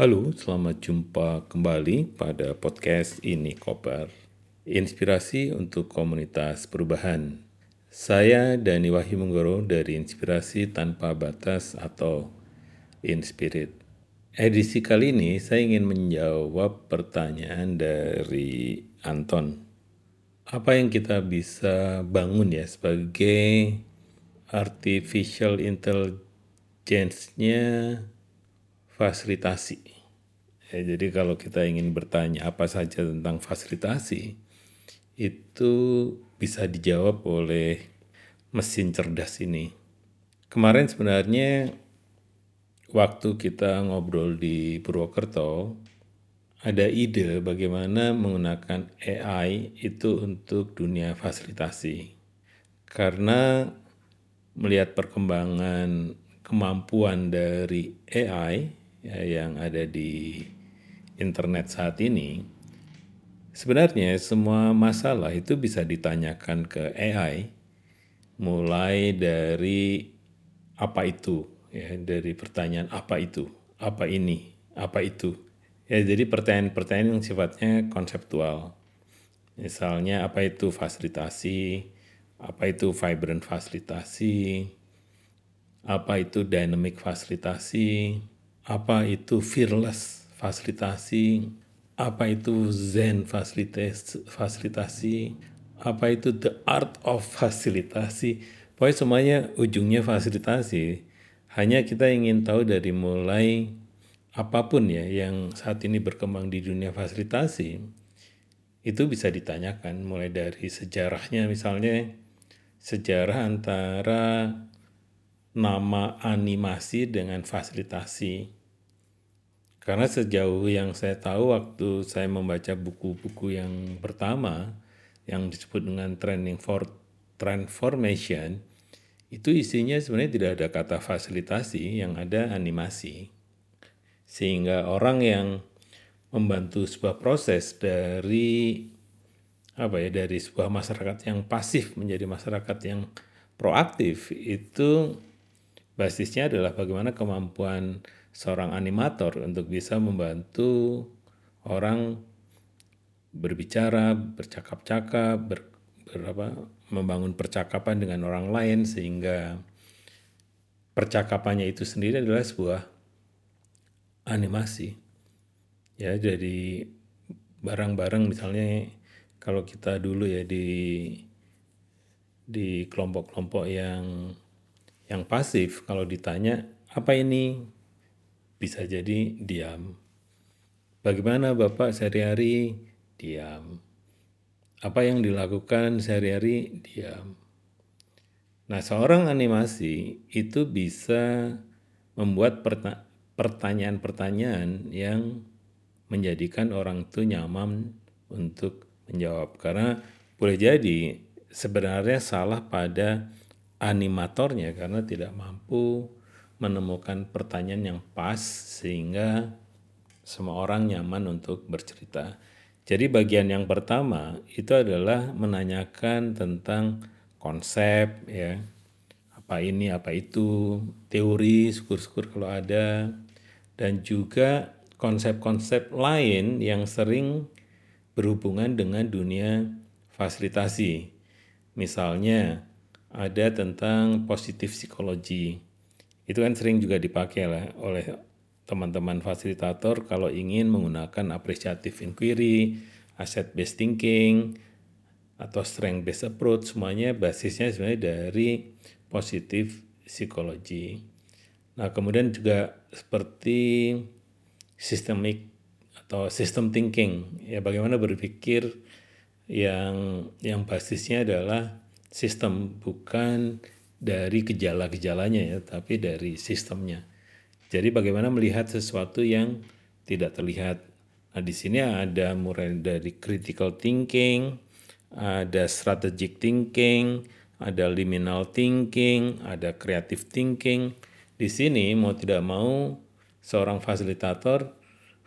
Halo, selamat jumpa kembali pada podcast ini Koper. Inspirasi untuk komunitas perubahan. Saya Dani Wahyu Menggoro dari Inspirasi Tanpa Batas atau Inspirit. Edisi kali ini saya ingin menjawab pertanyaan dari Anton. Apa yang kita bisa bangun ya sebagai artificial intelligence-nya fasilitasi. Ya, jadi kalau kita ingin bertanya apa saja tentang fasilitasi, itu bisa dijawab oleh mesin cerdas ini. Kemarin sebenarnya waktu kita ngobrol di Purwokerto, ada ide bagaimana menggunakan AI itu untuk dunia fasilitasi. Karena melihat perkembangan kemampuan dari AI, ya, yang ada di internet saat ini, sebenarnya semua masalah itu bisa ditanyakan ke AI, mulai dari apa itu, ya, dari pertanyaan apa itu, apa ini, apa itu. Ya, jadi pertanyaan-pertanyaan yang sifatnya konseptual. Misalnya apa itu fasilitasi, apa itu vibrant fasilitasi, apa itu dynamic fasilitasi, apa itu fearless fasilitasi, apa itu zen fasilitasi, apa itu the art of fasilitasi. Pokoknya semuanya ujungnya fasilitasi. Hanya kita ingin tahu dari mulai apa pun ya yang saat ini berkembang di dunia fasilitasi, itu bisa ditanyakan mulai dari sejarahnya misalnya sejarah antara nama animasi dengan fasilitasi. Karena sejauh yang saya tahu waktu saya membaca buku-buku yang pertama yang disebut dengan training for transformation itu isinya sebenarnya tidak ada kata fasilitasi yang ada animasi. Sehingga orang yang membantu sebuah proses dari apa ya dari sebuah masyarakat yang pasif menjadi masyarakat yang proaktif itu basisnya adalah bagaimana kemampuan seorang animator untuk bisa membantu orang berbicara, bercakap-cakap, ber, ber membangun percakapan dengan orang lain sehingga percakapannya itu sendiri adalah sebuah animasi. Ya, jadi barang-barang misalnya kalau kita dulu ya di di kelompok-kelompok yang yang pasif kalau ditanya apa ini bisa jadi diam. Bagaimana Bapak sehari-hari? Diam. Apa yang dilakukan sehari-hari? Diam. Nah, seorang animasi itu bisa membuat pertanyaan-pertanyaan yang menjadikan orang itu nyaman untuk menjawab. Karena boleh jadi sebenarnya salah pada animatornya karena tidak mampu menemukan pertanyaan yang pas sehingga semua orang nyaman untuk bercerita. Jadi bagian yang pertama itu adalah menanyakan tentang konsep ya. Apa ini, apa itu, teori, syukur-syukur kalau ada dan juga konsep-konsep lain yang sering berhubungan dengan dunia fasilitasi. Misalnya ada tentang positif psikologi. Itu kan sering juga dipakai lah oleh teman-teman fasilitator kalau ingin menggunakan appreciative inquiry, asset based thinking, atau strength based approach semuanya basisnya sebenarnya dari positif psikologi. Nah, kemudian juga seperti systemic atau system thinking, ya bagaimana berpikir yang yang basisnya adalah sistem bukan dari gejala-gejalanya ya, tapi dari sistemnya. Jadi bagaimana melihat sesuatu yang tidak terlihat. Nah, di sini ada mulai dari critical thinking, ada strategic thinking, ada liminal thinking, ada creative thinking. Di sini mau tidak mau seorang fasilitator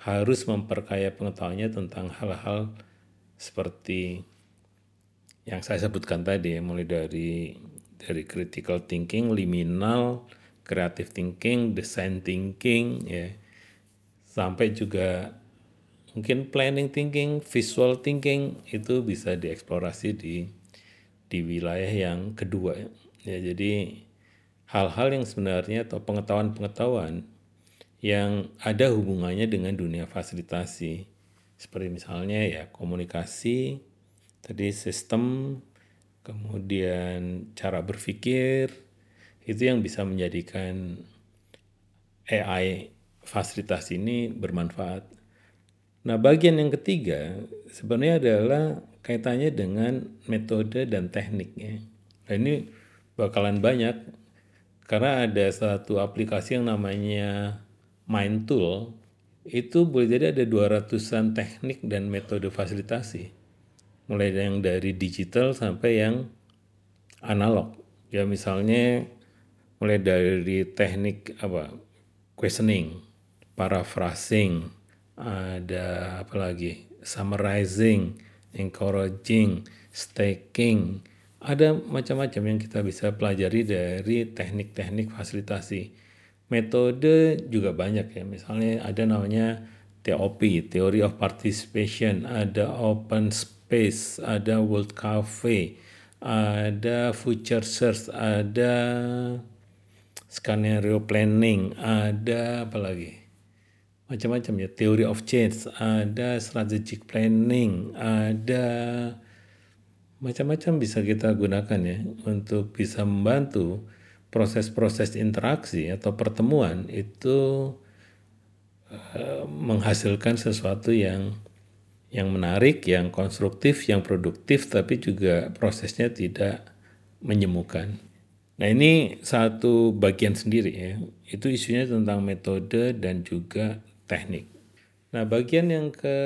harus memperkaya pengetahuannya tentang hal-hal seperti yang saya sebutkan tadi mulai dari dari critical thinking, liminal, creative thinking, design thinking ya. sampai juga mungkin planning thinking, visual thinking itu bisa dieksplorasi di di wilayah yang kedua ya. Jadi hal-hal yang sebenarnya atau pengetahuan-pengetahuan yang ada hubungannya dengan dunia fasilitasi seperti misalnya ya komunikasi, tadi sistem, kemudian cara berpikir itu yang bisa menjadikan AI fasilitas ini bermanfaat. Nah, bagian yang ketiga sebenarnya adalah kaitannya dengan metode dan tekniknya. Nah, ini bakalan banyak karena ada satu aplikasi yang namanya Mind Tool itu boleh jadi ada 200-an teknik dan metode fasilitasi. Mulai yang dari digital sampai yang analog. Ya misalnya mulai dari teknik apa questioning, paraphrasing, ada apa lagi? Summarizing, encouraging, staking, ada macam-macam yang kita bisa pelajari dari teknik-teknik fasilitasi. Metode juga banyak ya, misalnya ada namanya TOP, Theory of Participation, ada Open ada World Cafe, ada Future Search, ada Scenario Planning, ada apa lagi? macam-macam ya theory of change ada strategic planning ada macam-macam bisa kita gunakan ya untuk bisa membantu proses-proses interaksi atau pertemuan itu uh, menghasilkan sesuatu yang yang menarik, yang konstruktif, yang produktif, tapi juga prosesnya tidak menyemukan. Nah ini satu bagian sendiri ya, itu isunya tentang metode dan juga teknik. Nah, bagian yang ke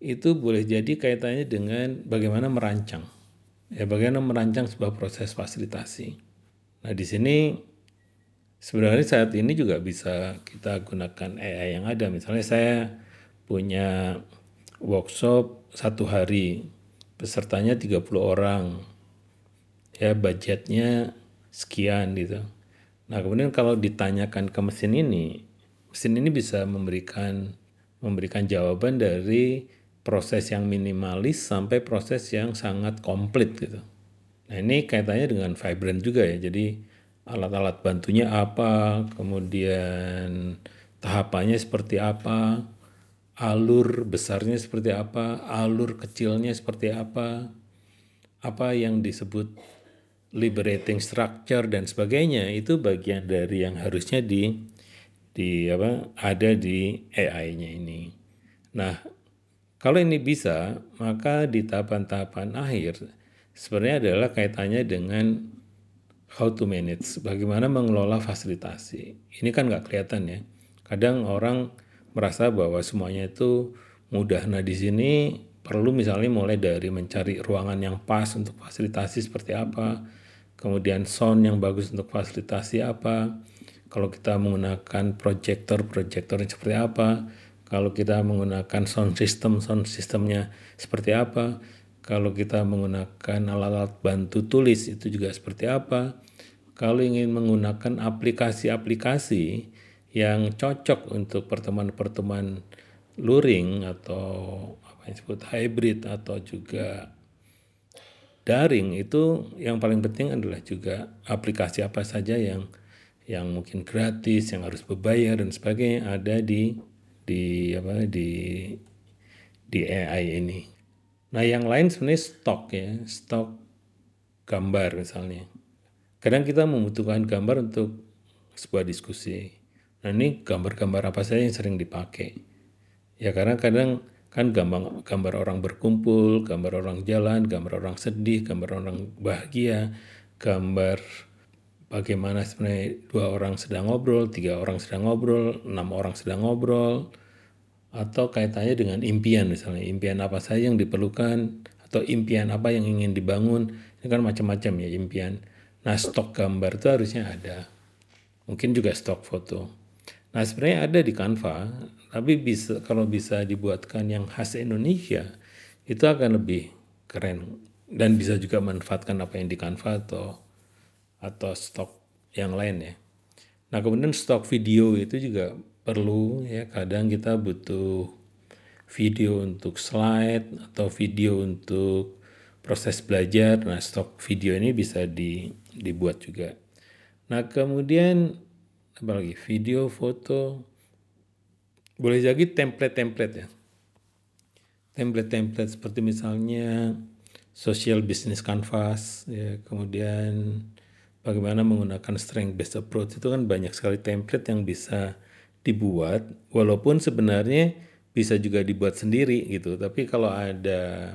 itu boleh jadi kaitannya dengan bagaimana merancang. Ya, bagaimana merancang sebuah proses fasilitasi. Nah, di sini sebenarnya saat ini juga bisa kita gunakan AI yang ada. Misalnya saya punya workshop satu hari, pesertanya 30 orang, ya budgetnya sekian gitu. Nah kemudian kalau ditanyakan ke mesin ini, mesin ini bisa memberikan memberikan jawaban dari proses yang minimalis sampai proses yang sangat komplit gitu. Nah ini kaitannya dengan Vibrant juga ya. Jadi alat-alat bantunya apa, kemudian tahapannya seperti apa, alur besarnya seperti apa, alur kecilnya seperti apa, apa yang disebut liberating structure dan sebagainya itu bagian dari yang harusnya di di apa ada di AI-nya ini. Nah, kalau ini bisa, maka di tahapan-tahapan akhir sebenarnya adalah kaitannya dengan how to manage, bagaimana mengelola fasilitasi. Ini kan nggak kelihatan ya. Kadang orang merasa bahwa semuanya itu mudah. Nah di sini perlu misalnya mulai dari mencari ruangan yang pas untuk fasilitasi seperti apa, kemudian sound yang bagus untuk fasilitasi apa, kalau kita menggunakan proyektor, proyektornya seperti apa, kalau kita menggunakan sound system, sound systemnya seperti apa, kalau kita menggunakan alat-alat bantu tulis itu juga seperti apa, kalau ingin menggunakan aplikasi-aplikasi yang cocok untuk pertemuan-pertemuan luring atau apa yang disebut hybrid atau juga daring itu yang paling penting adalah juga aplikasi apa saja yang yang mungkin gratis, yang harus berbayar dan sebagainya ada di di apa di di AI ini. Nah, yang lain sebenarnya stok ya, stok gambar misalnya. Kadang kita membutuhkan gambar untuk sebuah diskusi. Nah, ini gambar-gambar apa saja yang sering dipakai. Ya karena kadang kan gambar gambar orang berkumpul, gambar orang jalan, gambar orang sedih, gambar orang bahagia, gambar bagaimana sebenarnya dua orang sedang ngobrol, tiga orang sedang ngobrol, enam orang sedang ngobrol, atau kaitannya dengan impian misalnya, impian apa saja yang diperlukan, atau impian apa yang ingin dibangun, ini kan macam-macam ya impian. Nah stok gambar itu harusnya ada, mungkin juga stok foto. Nah sebenarnya ada di Canva, tapi bisa kalau bisa dibuatkan yang khas Indonesia, itu akan lebih keren dan bisa juga manfaatkan apa yang di Canva atau atau stok yang lain ya. Nah kemudian stok video itu juga perlu ya kadang kita butuh video untuk slide atau video untuk proses belajar. Nah, stok video ini bisa di, dibuat juga. Nah, kemudian apa lagi? Video, foto. Boleh jadi template-template ya. Template-template seperti misalnya social business canvas ya, kemudian bagaimana menggunakan strength based approach itu kan banyak sekali template yang bisa dibuat walaupun sebenarnya bisa juga dibuat sendiri gitu. Tapi kalau ada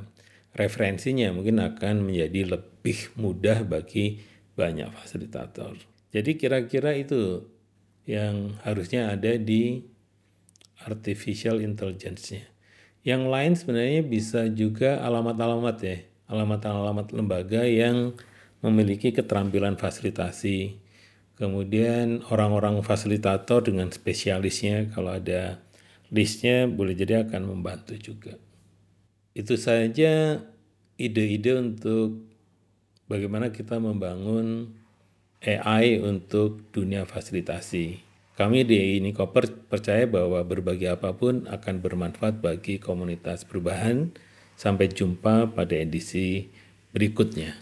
referensinya mungkin akan menjadi lebih mudah bagi banyak fasilitator. Jadi kira-kira itu yang harusnya ada di artificial intelligence-nya. Yang lain sebenarnya bisa juga alamat-alamat ya, alamat-alamat lembaga yang memiliki keterampilan fasilitasi. Kemudian orang-orang fasilitator dengan spesialisnya kalau ada listnya boleh jadi akan membantu juga. Itu saja ide-ide untuk bagaimana kita membangun AI untuk dunia fasilitasi. Kami di Nikoper percaya bahwa berbagi apa pun akan bermanfaat bagi komunitas perubahan. Sampai jumpa pada edisi berikutnya.